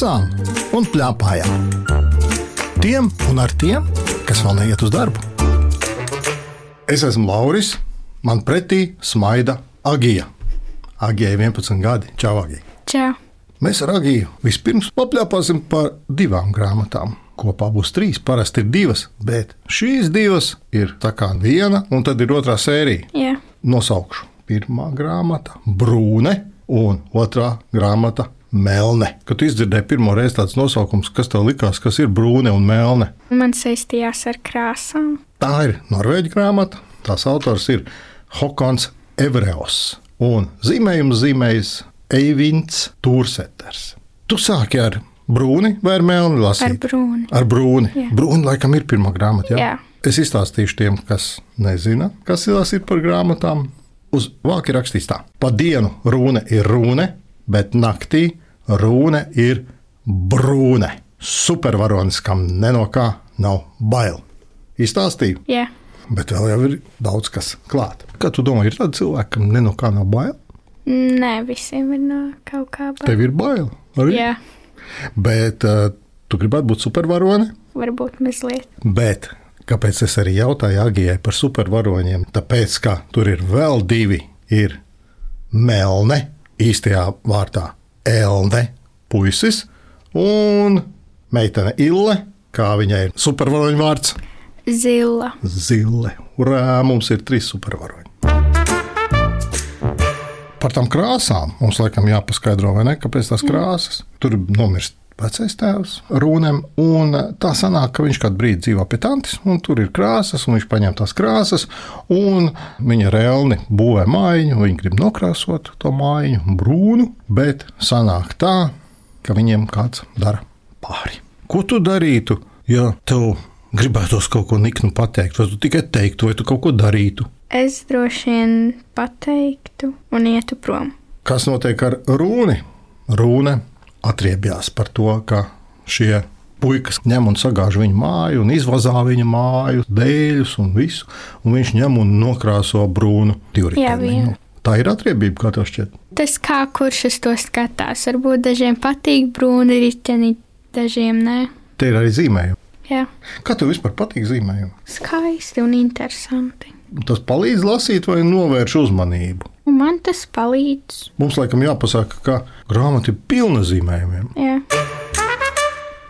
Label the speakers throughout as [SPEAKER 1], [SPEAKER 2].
[SPEAKER 1] lasām un plēpājām. Tiem un ar tiem, kas vēl neiet uz darbu. Es esmu Lauris, man pretī smaida Agija. Agijai 11 gadi, Čau, Agija.
[SPEAKER 2] Čau!
[SPEAKER 1] Mēs ar Agiju vispirms paplāpāsim par divām grāmatām. Kopā būs trīs, parasti ir divas, bet šīs divas ir tā kā viena, un tad ir otrā sērija.
[SPEAKER 2] Jā,
[SPEAKER 1] Nosaukšu. Pirmā grāmata - Brūne, un otrā grāmata - Melne. Kad tu izdzirdēji pirmo reizi tāds nosaukums, kas tev likās, kas ir brūne un melne?
[SPEAKER 2] man saistījās ar krāsām.
[SPEAKER 1] Tā ir norvēģi grāmata. Tās autors ir Hokons Evreos. Un zīmējums zīmējis Eivins Turseters. Tu sāki ar brūni vai ar melni lasīt?
[SPEAKER 2] Ar brūni.
[SPEAKER 1] Ar brūni.
[SPEAKER 2] Jā.
[SPEAKER 1] Brūni laikam ir pirmā grāmata. Jā?
[SPEAKER 2] Jā.
[SPEAKER 1] Es izstāstīšu tiem, kas nezina, kas ir par grāmatām. Uz vāka ir rakstīts tā, pa dienu runa ir runa, bet naktī runa ir brūne. Supervaronis, kam ne no kā nav bail. Izstāstīju,
[SPEAKER 2] Jā,
[SPEAKER 1] bet vēl jau ir daudz kas klāt. Kā tu domā, ir tādi cilvēki, kam ne no kā nav bail?
[SPEAKER 2] nē, visiem ir no kaut kā bail.
[SPEAKER 1] Tev ir bail. Arī?
[SPEAKER 2] Jā,
[SPEAKER 1] Bet uh, tu gribētu būt supervaroni.
[SPEAKER 2] varbūt mazliet.
[SPEAKER 1] Bet kāpēc es arī jautāju Agijai par supervaroņiem? Tāpēc, ka tur ir vēl divi. Ir melne, īstajā vārdā elne, puisis, un meitene Ille, kā viņai ir supervaroņu vārds -
[SPEAKER 2] Zila.
[SPEAKER 1] Zille. Urā, mums ir trīs supervaroņi. Par tām krāsām mums laikam jāpaskaidro, ne? Kāpēc tās krāsas? Tur nomirst vecais tēvs, rūnēm, un tā sanāk, ka viņš kādu brīdi dzīvo pie tantes, un tur ir krāsas, un viņš paņem tās krāsas, un viņa reāli būvē mājiņu, viņi grib nokrāsot to mājiņu brūnu, bet sanāk tā, ka viņiem kāds dara pāri. Ko tu darītu, ja tev gribētos kaut ko niknu pateikt, vai tu tikai teiktu, vai tu kaut ko darītu?
[SPEAKER 2] Es droši vien pateiktu un ietu prom.
[SPEAKER 1] Kas notiek ar rūni? Rūne atriebjās par to, ka šie puikas ņem un sagāž viņa māju, un izvazā viņa māju, dēļus un visu, un viņš ņem un nokrāso brūnu divriteņu.
[SPEAKER 2] vien.
[SPEAKER 1] Tā ir atriebība, kā tev šķiet.
[SPEAKER 2] Tas kā kurš uz to skatās. Varbūt dažiem patīk brūni riķeni, dažiem nē.
[SPEAKER 1] Te ir arī zīmējumi.
[SPEAKER 2] Jā,
[SPEAKER 1] Kā tev vispār patīk zīmējumi?
[SPEAKER 2] skaisti un interesanti.
[SPEAKER 1] Tas palīdz lasīt vai novērš uzmanību.
[SPEAKER 2] Man tas palīdz.
[SPEAKER 1] Mums laikam jāpasaka, ka grāmata ir pilna zīmējumiem.
[SPEAKER 2] Jā.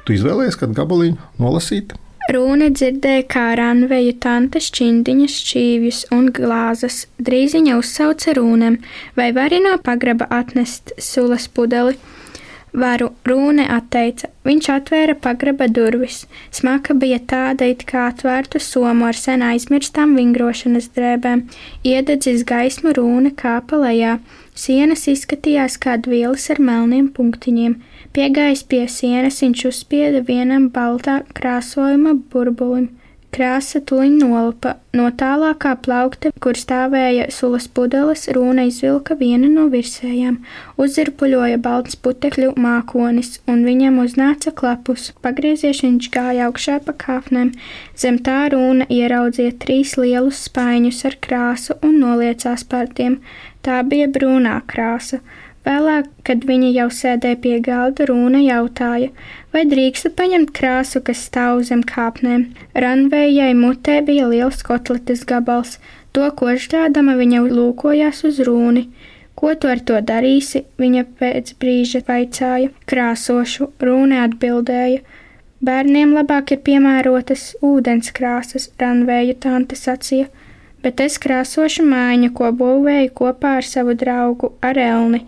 [SPEAKER 1] Tu izvēlējies kādu gabaliņu nolasīt.
[SPEAKER 2] Rūna dzirdēja, kā ranveju tante šķindiņas, šķīvjus un glāzes. Drīz viņa uzsauca rūnam, vai vari no pagraba atnest sulas pudeli. Varu rūne atteica. Viņš atvēra pagraba durvis. Smaka bija tāda, it kā atvērtu somu ar sen aizmirstām vingrošanas drēbēm. Iededzis gaismu rūne kāpa lejā. Sienas izskatījās kā vielas ar melniem punktiņiem. Piegājis pie sienas, viņš uzspieda vienam baltā krāsojuma burbulim. Krāsa tuliņ nolapa. No tālākā plaukta, kur stāvēja sulas pudeles, rūna izvilka vienu no virsējām. Uzzirpuļoja balts putekļu mākonis, un viņam uznāca klapus. Pagriezies viņš gāja augšā pa kāpnēm. Zem tā rūna ieraudzīja trīs lielus spaiņus ar krāsu un noliecās par tiem. Tā bija brūnā krāsa. Vēlāk, kad viņa jau sēdēja pie galda, Rūna jautāja, vai drīkstu paņemt krāsu, kas stāv zem kāpnēm. Ranvējai mutē bija liels kotletes gabals. To koždādama viņa lūkojās uz Rūni. Ko tu ar to darīsi? Viņa pēc brīža vaicāja. Krāsošu, Rūne atbildēja. Bērniem labāk ir piemērotas ūdenskrāsas, Ranvēja tante sacīja bet es krāsošu mājiņu, ko būvēju kopā ar savu draugu Arelni.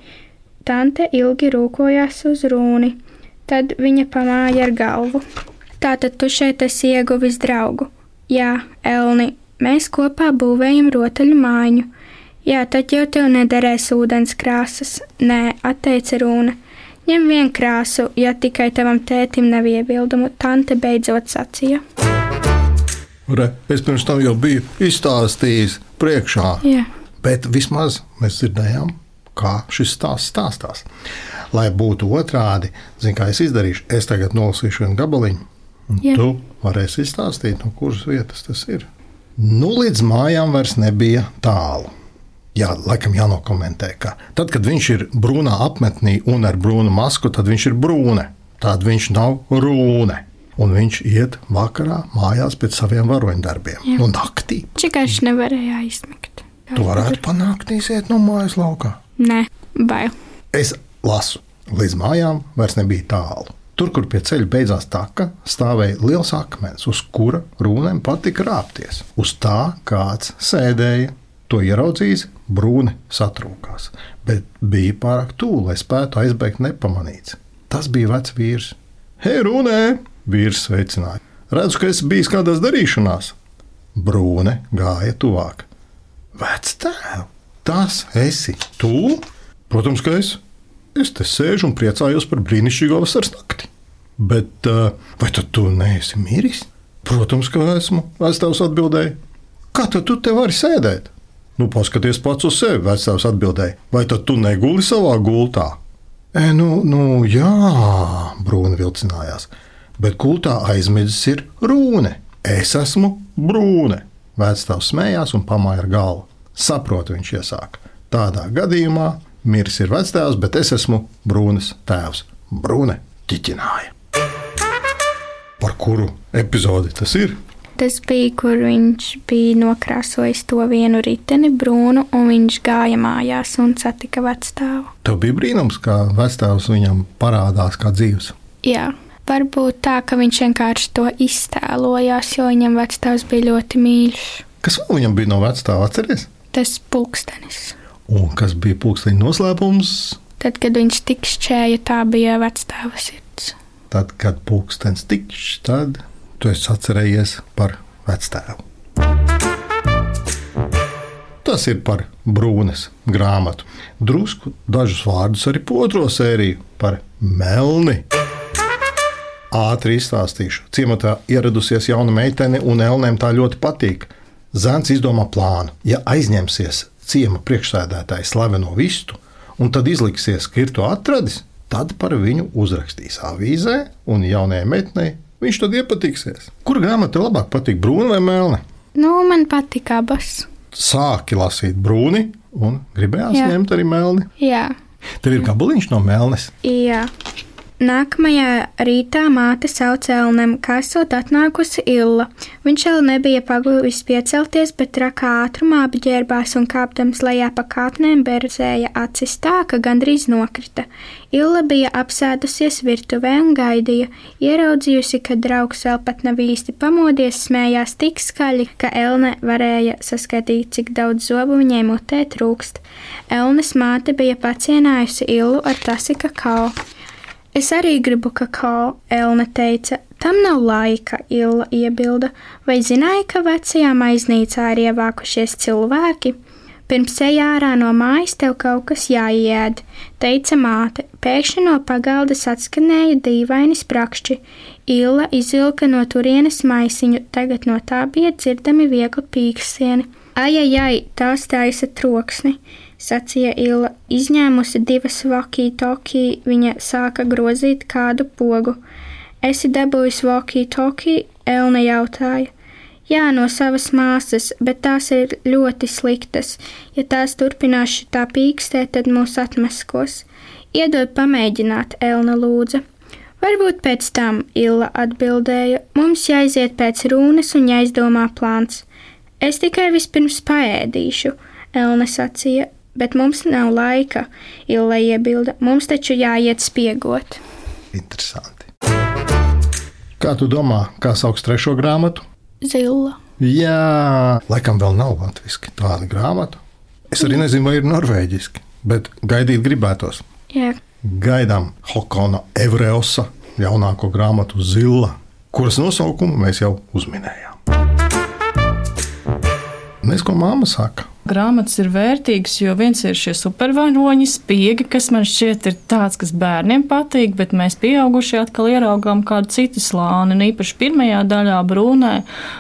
[SPEAKER 2] Tante ilgi rūkojās uz rūni, tad viņa pamāja ar galvu. Tātad tu šeit esi ieguvis draugu. Jā, Elni, mēs kopā būvējam rotaļu mājiņu. Jā, tad jau tev nederēs ūdens krāsas. Nē, atteica Rūna. Ņem vienu krāsu, ja tikai tavam tētim nav iebildumu, tante beidzot sacīja.
[SPEAKER 1] Re, es pirms tam jau biju izstāstījis priekšā,
[SPEAKER 2] Jā,
[SPEAKER 1] bet vismaz mēs dzirdējām, kā šis stāsts stāstās. Lai būtu otrādi, zinu, kā es izdarīšu, es tagad nolasīšu vienu gabaliņu, un
[SPEAKER 2] Jā.
[SPEAKER 1] tu varēsi izstāstīt, no kuras vietas tas ir. Nu, līdz mājām vairs nebija tālu. Jā, laikam jānokomentē, ka tad, kad viņš ir brūnā apmetnī un ar brūnu masku, tad viņš ir brūne. tad viņš nav rūne. Un viņš iet vakarā mājās pēc saviem varoņdarbiem.
[SPEAKER 2] Jā.
[SPEAKER 1] Nu, naktī.
[SPEAKER 2] Čikāši nevarēja aizmigt.
[SPEAKER 1] Tu varētu panākt, iziet no mājas laukā.
[SPEAKER 2] Nē, bail.
[SPEAKER 1] Es lasu, līdz mājām vairs nebija tālu. Tur, kur pie ceļa beidzās taka, stāvēja liels akmens, uz kura rūnēm patika rāpties. Uz tā kāds sēdēja. To ieraudzījis, brūni satrūkās, bet bija pārāk tuvu, lai spētu aizbēgt nepamanīts. Tas bija vecs vīrs. Hei, runē! Vīrs sveicināja. Redzu, ka esi bijis kādās darīšanās. Brūne gāja tuvāk. Vec tēv, tas esi tu? Protams, ka es. Es te sēžu un priecājos par brīnišķīgo vasaras nakti. Bet uh, vai tad tu neesi miris? Protams, ka esmu. Vecāks atbildēja. Kā tad tu te vari sēdēt? Nu, paskaties pats uz sevi, vecāks atbildēja. Vai tad tu neguli savā gultā? E, nu, nu, jā, brūna vilcinājās. Bet gultā aizmidzis ir rūne. Es esmu brūne. Vecāks smējās un pamāja ar galvu. Saprotu, viņš iesāka. Tādā gadījumā miris ir vecāks, bet es esmu brūnes tēvs. Brūne ķiķināja. Par kuru epizodi tas ir?
[SPEAKER 2] Tas bija, kur viņš bija nokrāsojis to vienu riteni brūnu, un viņš gāja mājās un satika vecstāvu.
[SPEAKER 1] Tev bija brīnums, ka vecāks viņam parādās kā dzīves.
[SPEAKER 2] Jā, varbūt tā, ka viņš vienkārši to iztēlojās, jo viņam vecstāvs bija ļoti mīļš.
[SPEAKER 1] Kas viņam bija no vecāka atceries?
[SPEAKER 2] Tas pulkstenis.
[SPEAKER 1] Un kas bija pulksteņa noslēpums?
[SPEAKER 2] Tad, kad viņš tik šķēja, tā bija vecstāva sirds.
[SPEAKER 1] Tad, kad pulkstenis tikšs, tad tu esi atcerējies par vectēvu. Tas ir par brūnes grāmatu. Drusku dažus vārdus arī par otro sēriju, par melni. Ātri izstāstīšu. Ciematā ieradusies jauna meitene, un Elnēm tā ļoti patīk. Zēns izdomā plānu. Ja aizņemsies ciema priekšsēdētāja slaveno vistu, un tad izliksies, ka ir to atradis, tad par viņu uzrakstīs avīzē, un jaunajai meitenei viņš tad iepatiksies. Kura grāmata tev labāk patīk, brūna vai melna?
[SPEAKER 2] Nu, man patīk abas.
[SPEAKER 1] Sāki lasīt brūni, un gribējās
[SPEAKER 2] Jā.
[SPEAKER 1] ņemt arī melni.
[SPEAKER 2] Jā,
[SPEAKER 1] Tev ir gabaliņš no melnes.
[SPEAKER 2] Jā. Nākamajā rītā māte sauca Elnam, kā esot atnākusi Illa. Viņš vēl nebija paguvis piecelties, bet trakā ātrumā apģērbās un kāpdams lejā pa kāpnēm berzēja acis tā, ka gandrīz nokrita. Illa bija apsēdusies virtuvē un gaidīja. Ieraudzījusi, ka draugs vēl pat nav īsti pamodies, smējās tik skaļi, ka Elne varēja saskatīt, cik daudz zobu viņai mutē trūkst. Elnes māte bija pacienājusi Illu ar tasi kakao. Es arī gribu kakao, Elna teica. Tam nav laika, Illa iebilda. Vai zināji, ka vecajā maiznīcā ir ievākušies cilvēki? Pirms ejā ārā no mājas tev kaut kas jāiēd, teica māte. Pēkšņi no pagaldas atskanēja dīvaini sprakšķi. Illa izvilka no turienes maisiņu, tagad no tā bija dzirdami viegli pīkstieni. Ai, ai, ai, tās taisa troksni, sacīja Illa. Izņēmusi divas vakī-tokī, viņa sāka grozīt kādu pogu. Esi dabūjis vakī-tokī? Elna jautāja. Jā, no savas māsas, bet tās ir ļoti sliktas. Ja tās turpinās tā pīkstēt, tad mūs atmaskos. Iedod pamēģināt, Elna lūdza. Varbūt pēc tam, Illa atbildēja, mums jāiziet pēc rūnas un jāizdomā plāns. Es tikai vispirms paēdīšu, Elna sacīja, bet mums nav laika, Illa iebilda, mums taču jāiet spiegot.
[SPEAKER 1] Interesanti. Kā tu domā, kā sauc trešo grāmatu?
[SPEAKER 2] Zilla.
[SPEAKER 1] Jā, laikam vēl nav latviešu tāda grāmata. Es arī nezinu, vai ir norvēģiski, bet gaidīt gribētos.
[SPEAKER 2] Jā,
[SPEAKER 1] Gaidām Hokona Evreosa jaunāko grāmatu Zila, kuras nosaukumu mēs jau uzminējām. Nes ko māma saka?
[SPEAKER 3] Grāmatas ir vērtīgas, jo viens ir šie supervaroņi, spiegi, kas man šķiet ir tāds, kas bērniem patīk, bet mēs pieaugušie atkal ieraugām kādu citu slāni, un īpaši pirmajā daļā brūnē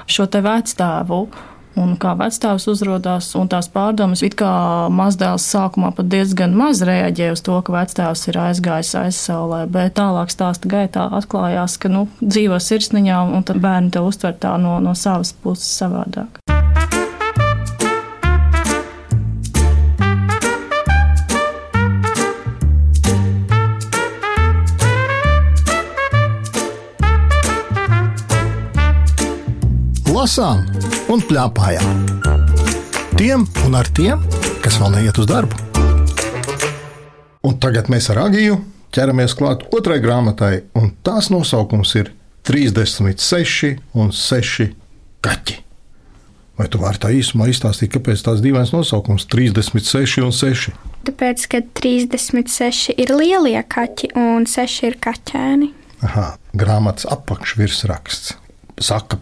[SPEAKER 3] šo te vecstāvu. Un kā vecstāvs uzrādās, un tās pārdomas, it kā mazdēls sākumā pat diezgan maz reaģē uz to, ka vecstāvs ir aizgājis aizsaulē, bet tālāk stāsta gaitā atklājās, ka nu, dzīvo sirsniņā, un bērni to uztver tā no, no savas puses savādāk.
[SPEAKER 1] Lasām un plēpājām. Tiem un ar tiem, kas vēl neiet uz darbu. Un tagad mēs ar Agiju ķeramies klāt otrai grāmatai, un tās nosaukums ir 36 un 6 kaķi. Vai tu vari tā īsumā izstāstīt, kāpēc tāds dīvains nosaukums - 36 un 6?
[SPEAKER 2] Tāpēc, ka 36 ir lielie kaķi un 6 ir kaķēni.
[SPEAKER 1] Aha, grāmatas apakšvirsraksts saka,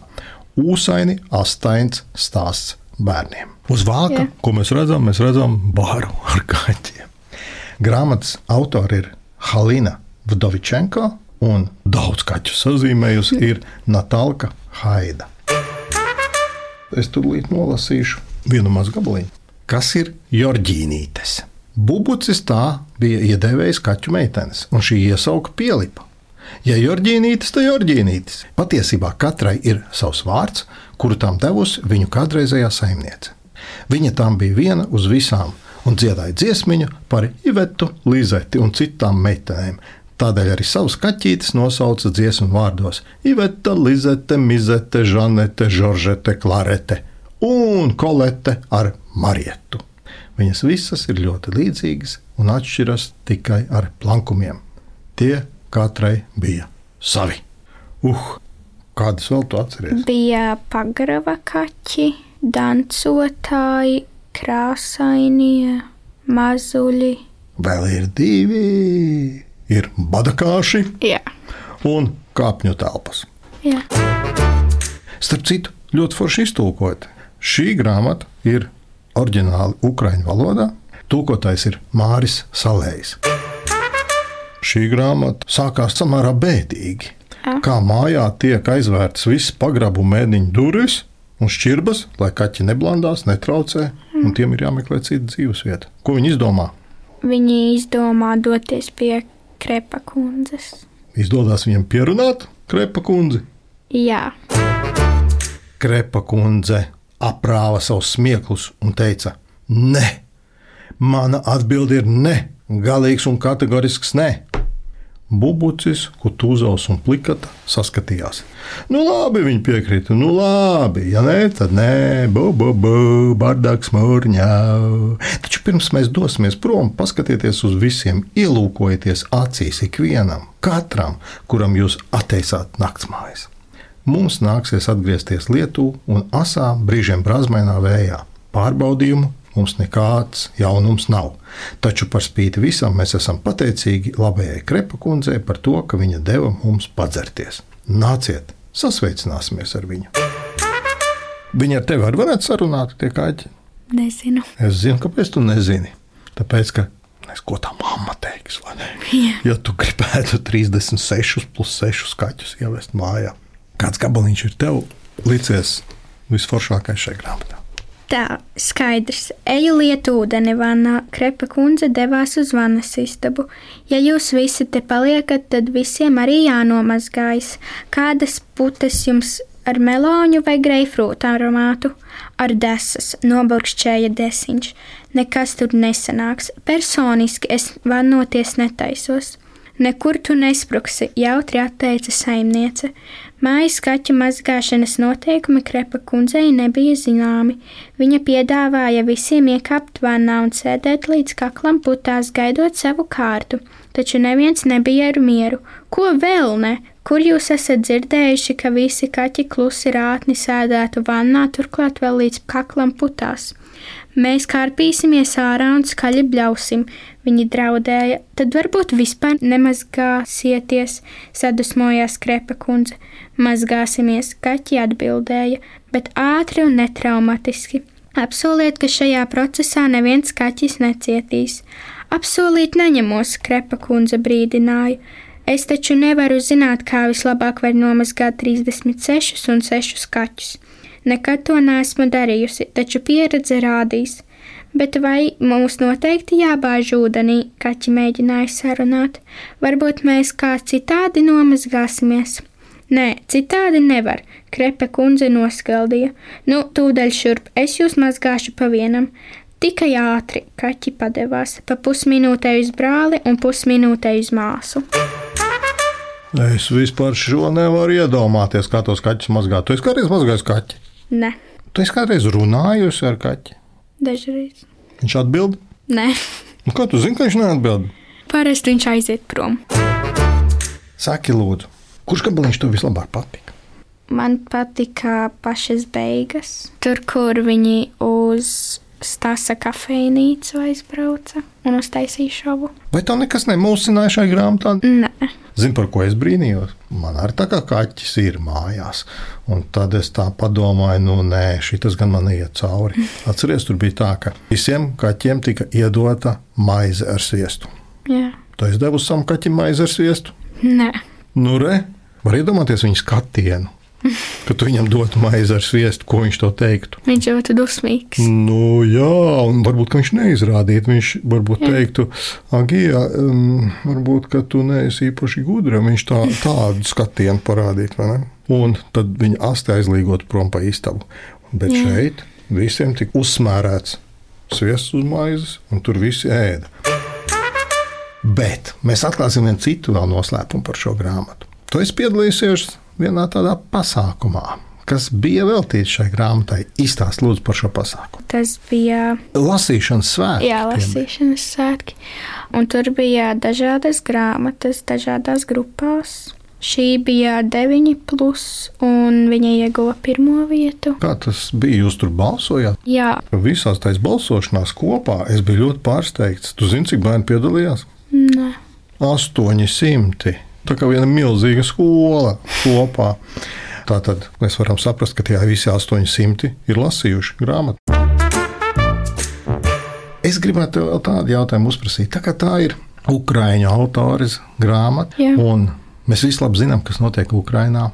[SPEAKER 1] ūsaini, astains stāsts bērniem. Uz vāka,
[SPEAKER 2] Jā.
[SPEAKER 1] ko mēs redzam, mēs redzam bāru ar kaķiem. Grāmatas autori ir Halina Vdovičenko un daudz kaķu sazīmējusi ir Natālka Haida. Es tūlīt nolasīšu vienu mazu gabaliņu. Kas ir Jorģīnītes? Bubucis tā bija iedēvējis kaķu meitenes, un šī iesauka pielipa. Ja Jorģīnītis, tad Jorģīnītis. Patiesībā katrai ir savs vārds, kuru tām devusi viņu kādreizējā saimniece. Viņa tam bija viena uz visām un dziedāja dziesmiņu par Ivetu, Lizeti un citām meitenēm. Tādēļ arī savus kaķītes nosauca dziesmu vārdos - Iveta, Lizete, Mizete, Žanete, Žoržete, Klarete un Kolete ar Marietu. Viņas visas ir ļoti līdzīgas un atšķiras tikai ar plankumiem. Tie katrai bija savi. Uh, kādas vēl tu atceries?
[SPEAKER 2] Bija pagraba kaķi, dancotāji, krāsainie, mazuļi.
[SPEAKER 1] Vēl ir divi. Ir badakāši
[SPEAKER 2] Jā,
[SPEAKER 1] un kāpņu telpas.
[SPEAKER 2] jā.
[SPEAKER 1] Starp citu, ļoti forši iztulkot. Šī grāmata ir oriģināli ukraiņu valodā. Tūkotājs ir Māris Salējs. Šī grāmata sākās samērā bēdīgi. Kā mājā tiek aizvērtas visas pagrabu mēdiņu durvis un šķirbas, lai kaķi neblandās, netraucē, un tiem ir jāmeklē cita dzīvesvieta. Ko viņi izdomā?
[SPEAKER 2] Viņi izdomā doties pie krepa kundzes.
[SPEAKER 1] Izdodas viņam pierunāt krepa kundzi.
[SPEAKER 2] Jā,
[SPEAKER 1] Krepa kundze aprāva savus smieklus un teica: Nē, mana atbilde ir nē, galīgs un kategorisks nē. Bubucis, Kutūzovs un Plikata saskatījās. Nu, labi, viņi piekrita. Nu, labi, ja nē, tad nē, bubu, bardaks, mūrņā. Taču pirms mēs dosimies prom, paskatieties uz visiem, ielūkojieties acīs ikvienam, katram, kuram jūs atteicāt naktsmājas. Mums nāksies atgriezties Lietuvā un asā, brīžiem brāzmainā vējā. Pārbaudījumu mums nekāds jaunums nav. Taču par spīti visam mēs esam pateicīgi labajai Krepa kundzei par to, ka viņa deva mums padzerties. Nāciet, sasveicināsimies ar viņu. Viņa ar tevi arī varētu sarunāt, tie kaķi.
[SPEAKER 2] nezinu.
[SPEAKER 1] Es zinu, kāpēc tu nezini. Tāpēc, ka es ko tā mamma teiks, vai ne?
[SPEAKER 2] Jā.
[SPEAKER 1] Ja tu gribētu 36 plus 6 kaķus ievest mājā, kāds gabaliņš ir tev licies visforšākais šajā grāmatā?
[SPEAKER 2] Tā, skaidrs. Eju lietu ūdeni vannā, krepa kundze devās uz vannas istabu. Ja jūs visi te paliekat, tad visiem arī jānomazgājas. Kādas putes jums ar meloņu vai greifrūtu aromātu? Ar desas, noburkšķēja desiņš. Nekas tur nesanāks. Personiski es vannoties netaisos. Nekur tu nespruksi, jautri atteica saimniece. Mājas kaķu mazgāšanas noteikumi krepa kundzei nebija zināmi. Viņa piedāvāja visiem iekāpt vannā un sēdēt līdz kaklam putās, gaidot savu kārtu, taču neviens nebija ar mieru. Ko vēl ne? Kur jūs esat dzirdējuši, ka visi kaķi klusi rātni sēdētu vannā, turklāt vēl līdz kaklam putās? Mēs kāpīsimies ārā un skaļi bļausim, viņi draudēja. Tad varbūt vispār nemazgāsieties, sadusmojās krepa kundze. Mazgāsimies, kaķi atbildēja, bet ātri un netraumatiski. Apsoliet, ka šajā procesā neviens kaķis necietīs. Apsolīt neņemos, krepa kundze brīdināja. Es taču nevaru zināt, kā vislabāk var nomazgāt 36 un 6 kaķus. Nekad to neesmu darījusi, taču pieredze rādīs. Bet vai mums noteikti jābāž ūdenī, kaķi mēģināja sarunāt? Varbūt mēs kā citādi nomazgāsimies. Nē, citādi nevar, krepe kundze noskaldīja. Nu, tūdaļ šurp, es jūs mazgāšu pa vienam. Tikai ātri kaķi padevās, pa pusminūtei uz brāli un pusminūtei uz māsu.
[SPEAKER 1] Es vispār šo nevaru iedomāties, kā tos kaķus mazgāt. Tu esi kādreiz mazgājis kaķi?
[SPEAKER 2] Ne,
[SPEAKER 1] Tu esi kādreiz runājusi ar kaķi?
[SPEAKER 2] dažreiz.
[SPEAKER 1] Viņš atbild.
[SPEAKER 2] Nē,
[SPEAKER 1] Nu, kā tu zini, ka viņš neatbild?
[SPEAKER 2] parasti viņš aiziet prom.
[SPEAKER 1] Saki, lūdzu, kurš gabaliņš tev vislabāk patika?
[SPEAKER 2] Man patika pašas beigas, tur, kur viņi uz stāsta kafejnīcu aizbrauca un uztaisīja šovu.
[SPEAKER 1] Vai tev nekas nemulsināja šai grāmatā?
[SPEAKER 2] Nē,
[SPEAKER 1] Zini, par ko es brīnījos? Man arī tā kā kaķis ir mājās. Un tad es tā padomāju, nu nē, šis gan man iet cauri. Atcerieties, tur bija tā, ka visiem kaķiem tika iedota maize ar sviestu.
[SPEAKER 2] jā,
[SPEAKER 1] Tu esi devusi savam kaķim maizi ar sviestu?
[SPEAKER 2] nē.
[SPEAKER 1] Nu, re, var iedomāties viņa skatienu. Kad tu viņam dotu maizi ar sviestu, ko viņš to teiktu?
[SPEAKER 2] Viņš ļoti dusmīgs.
[SPEAKER 1] Nu, jā, un varbūt viņš neizrādītu. Viņš varbūt teiktu, Agija, um, varbūt tu neesi īpaši gudra. Viņš tā, tādu skatienu parādītu, vai ne? Un tad viņa astē aizlīgot prom pa istabu. Bet
[SPEAKER 2] Jā.
[SPEAKER 1] šeit visiem tika uzsmērēts sviests uz maizes, un tur visi ēda. Bet mēs atklāsim vienu citu vēl noslēpumu par šo grāmatu. Tu esi piedalījusies vienā tādā pasākumā, kas bija veltīts šai grāmatai. Izstāst lūdzu par šo pasākumu.
[SPEAKER 2] Tas bija
[SPEAKER 1] Lasīšanas svētki.
[SPEAKER 2] jā, lasīšanas svētki. Un tur bija dažādas grāmatas, dažādās grupās. Šī bija 9, plus, un viņa ieguva pirmo vietu.
[SPEAKER 1] Kā tas bija? Jūs tur balsojāt?
[SPEAKER 2] Jā,
[SPEAKER 1] Visās tajās balsošanās kopā es biju ļoti pārsteigts. Tu zini, cik bērni piedalījās?
[SPEAKER 2] nē,
[SPEAKER 1] 800. Tā kā viena milzīga skola kopā. Tātad mēs varam saprast, ka tie visi 800 ir lasījuši grāmatu. Es gribētu vēl tādu jautājumu uzprasīt. Tā kā tā ir Ukrāņu autors grāmata,
[SPEAKER 2] Jā.
[SPEAKER 1] un mēs visi labi zinām, kas notiek Ukrajinā.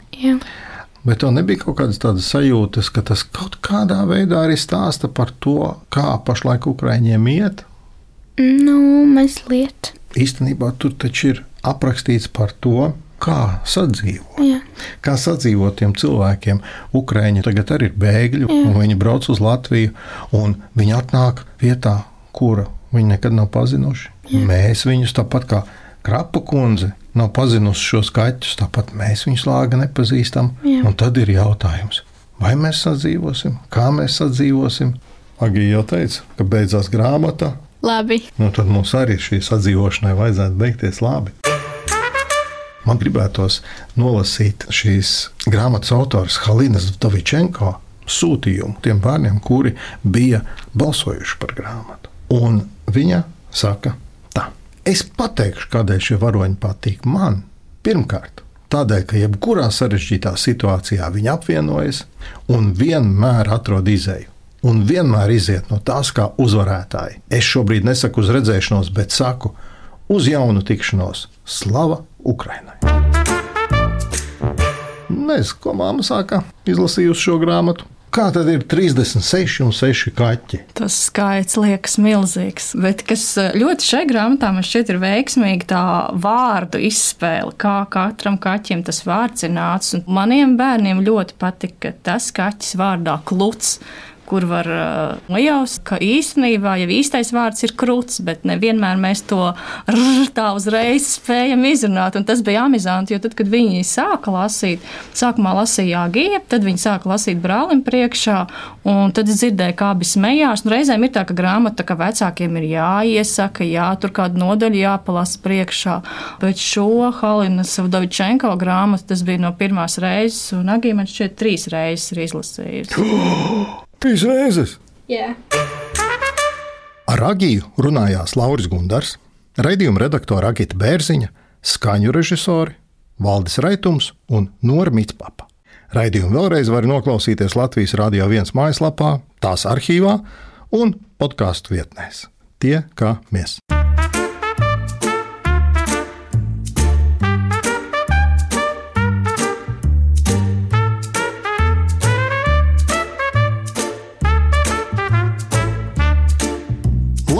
[SPEAKER 1] Bet tev nebija kaut kādas tādas sajūtas, ka tas kaut kādā veidā arī stāsta par to, kā pašlaik Ukrāņiem iet.
[SPEAKER 2] Nu, mazliet.
[SPEAKER 1] Īstenībā tur taču ir aprakstīts par to, kā sadzīvot.
[SPEAKER 2] Jā,
[SPEAKER 1] Kā sadzīvot tiem cilvēkiem, Ukrāņi tagad arī ir bēgļi, un viņi brauc uz Latviju, un viņi atnāk vietā, kura viņi nekad nav pazinuši. Mēs viņus tāpat kā Krapa kundze nav pazinusi šos kaķus, tāpat mēs viņus lāga nepazīstam.
[SPEAKER 2] Jā.
[SPEAKER 1] Tad ir jautājums, vai mēs sadzīvosim, kā mēs sadzīvosim. Agija jau teica, ka beidzās grāmata,
[SPEAKER 2] labi.
[SPEAKER 1] nu tad mums arī šī sadzīvošanai vajadzētu beigties labi. Man gribētos nolasīt šīs grāmatas autors Halinas Davičenko sūtījumu tiem bērniem, kuri bija balsojuši par grāmatu. Un viņa saka, tā, es pateikšu, kādēļ šie varoņi patīk man. Pirmkārt, tādēļ, ka jebkurā sarežģītā situācijā viņi apvienojas un vienmēr atrod izēju. Un vienmēr iziet no tās kā uzvarētāji. Es šobrīd nesaku uz redzēšanos, bet saku uz jaunu tikšanos. Slava Ukrainai! Nezinu, ko māma sāka izlasījusi šo grāmatu. Kā tad ir 36 un 6 kaķi?
[SPEAKER 3] Tas skaits liekas milzīgs. Bet kas eh, ļoti šai grāmatā man šķiet ir veiksmīgi tā vārdu izspēle, kā katram kaķim tas vārds ir nācis. Un maniem bērniem ļoti patika tas kaķis vārdā kluts. Kur var uh, nojaust, ka īstenībā jau īstais vārds ir krūts, bet nevienmēr mēs to tā uzreiz spējam izrunāt. Un tas bija amizanti, jo tad, kad viņi sāka lasīt, sākumā lasīja Agija, tad viņi sāka lasīt brālim priekšā, un tad es dzirdēju, kā abi smējās. Un reizēm ir tā, ka grāmata, ka vecākiem ir jāiesaka, jā, tur kādu nodaļu jāpalasa priekšā. Bet šo Halina Savdovičenko grāmatu tas bija no pirmās reizes, un Agija man šķiet trīs reizes ir izlasījusi.
[SPEAKER 1] Trīs reizes!
[SPEAKER 2] Jā.
[SPEAKER 1] Ar Agiju runājās Lauris Gundars, raidījuma redaktore Agita Bērziņa, skaņu režisori Valdis Raitums un Nora Mitspapa. Raidījumu vēlreiz var noklausīties Latvijas Rādio 1 mājaslapā, tās arhīvā un podkāstu vietnēs. Tie kā mēs.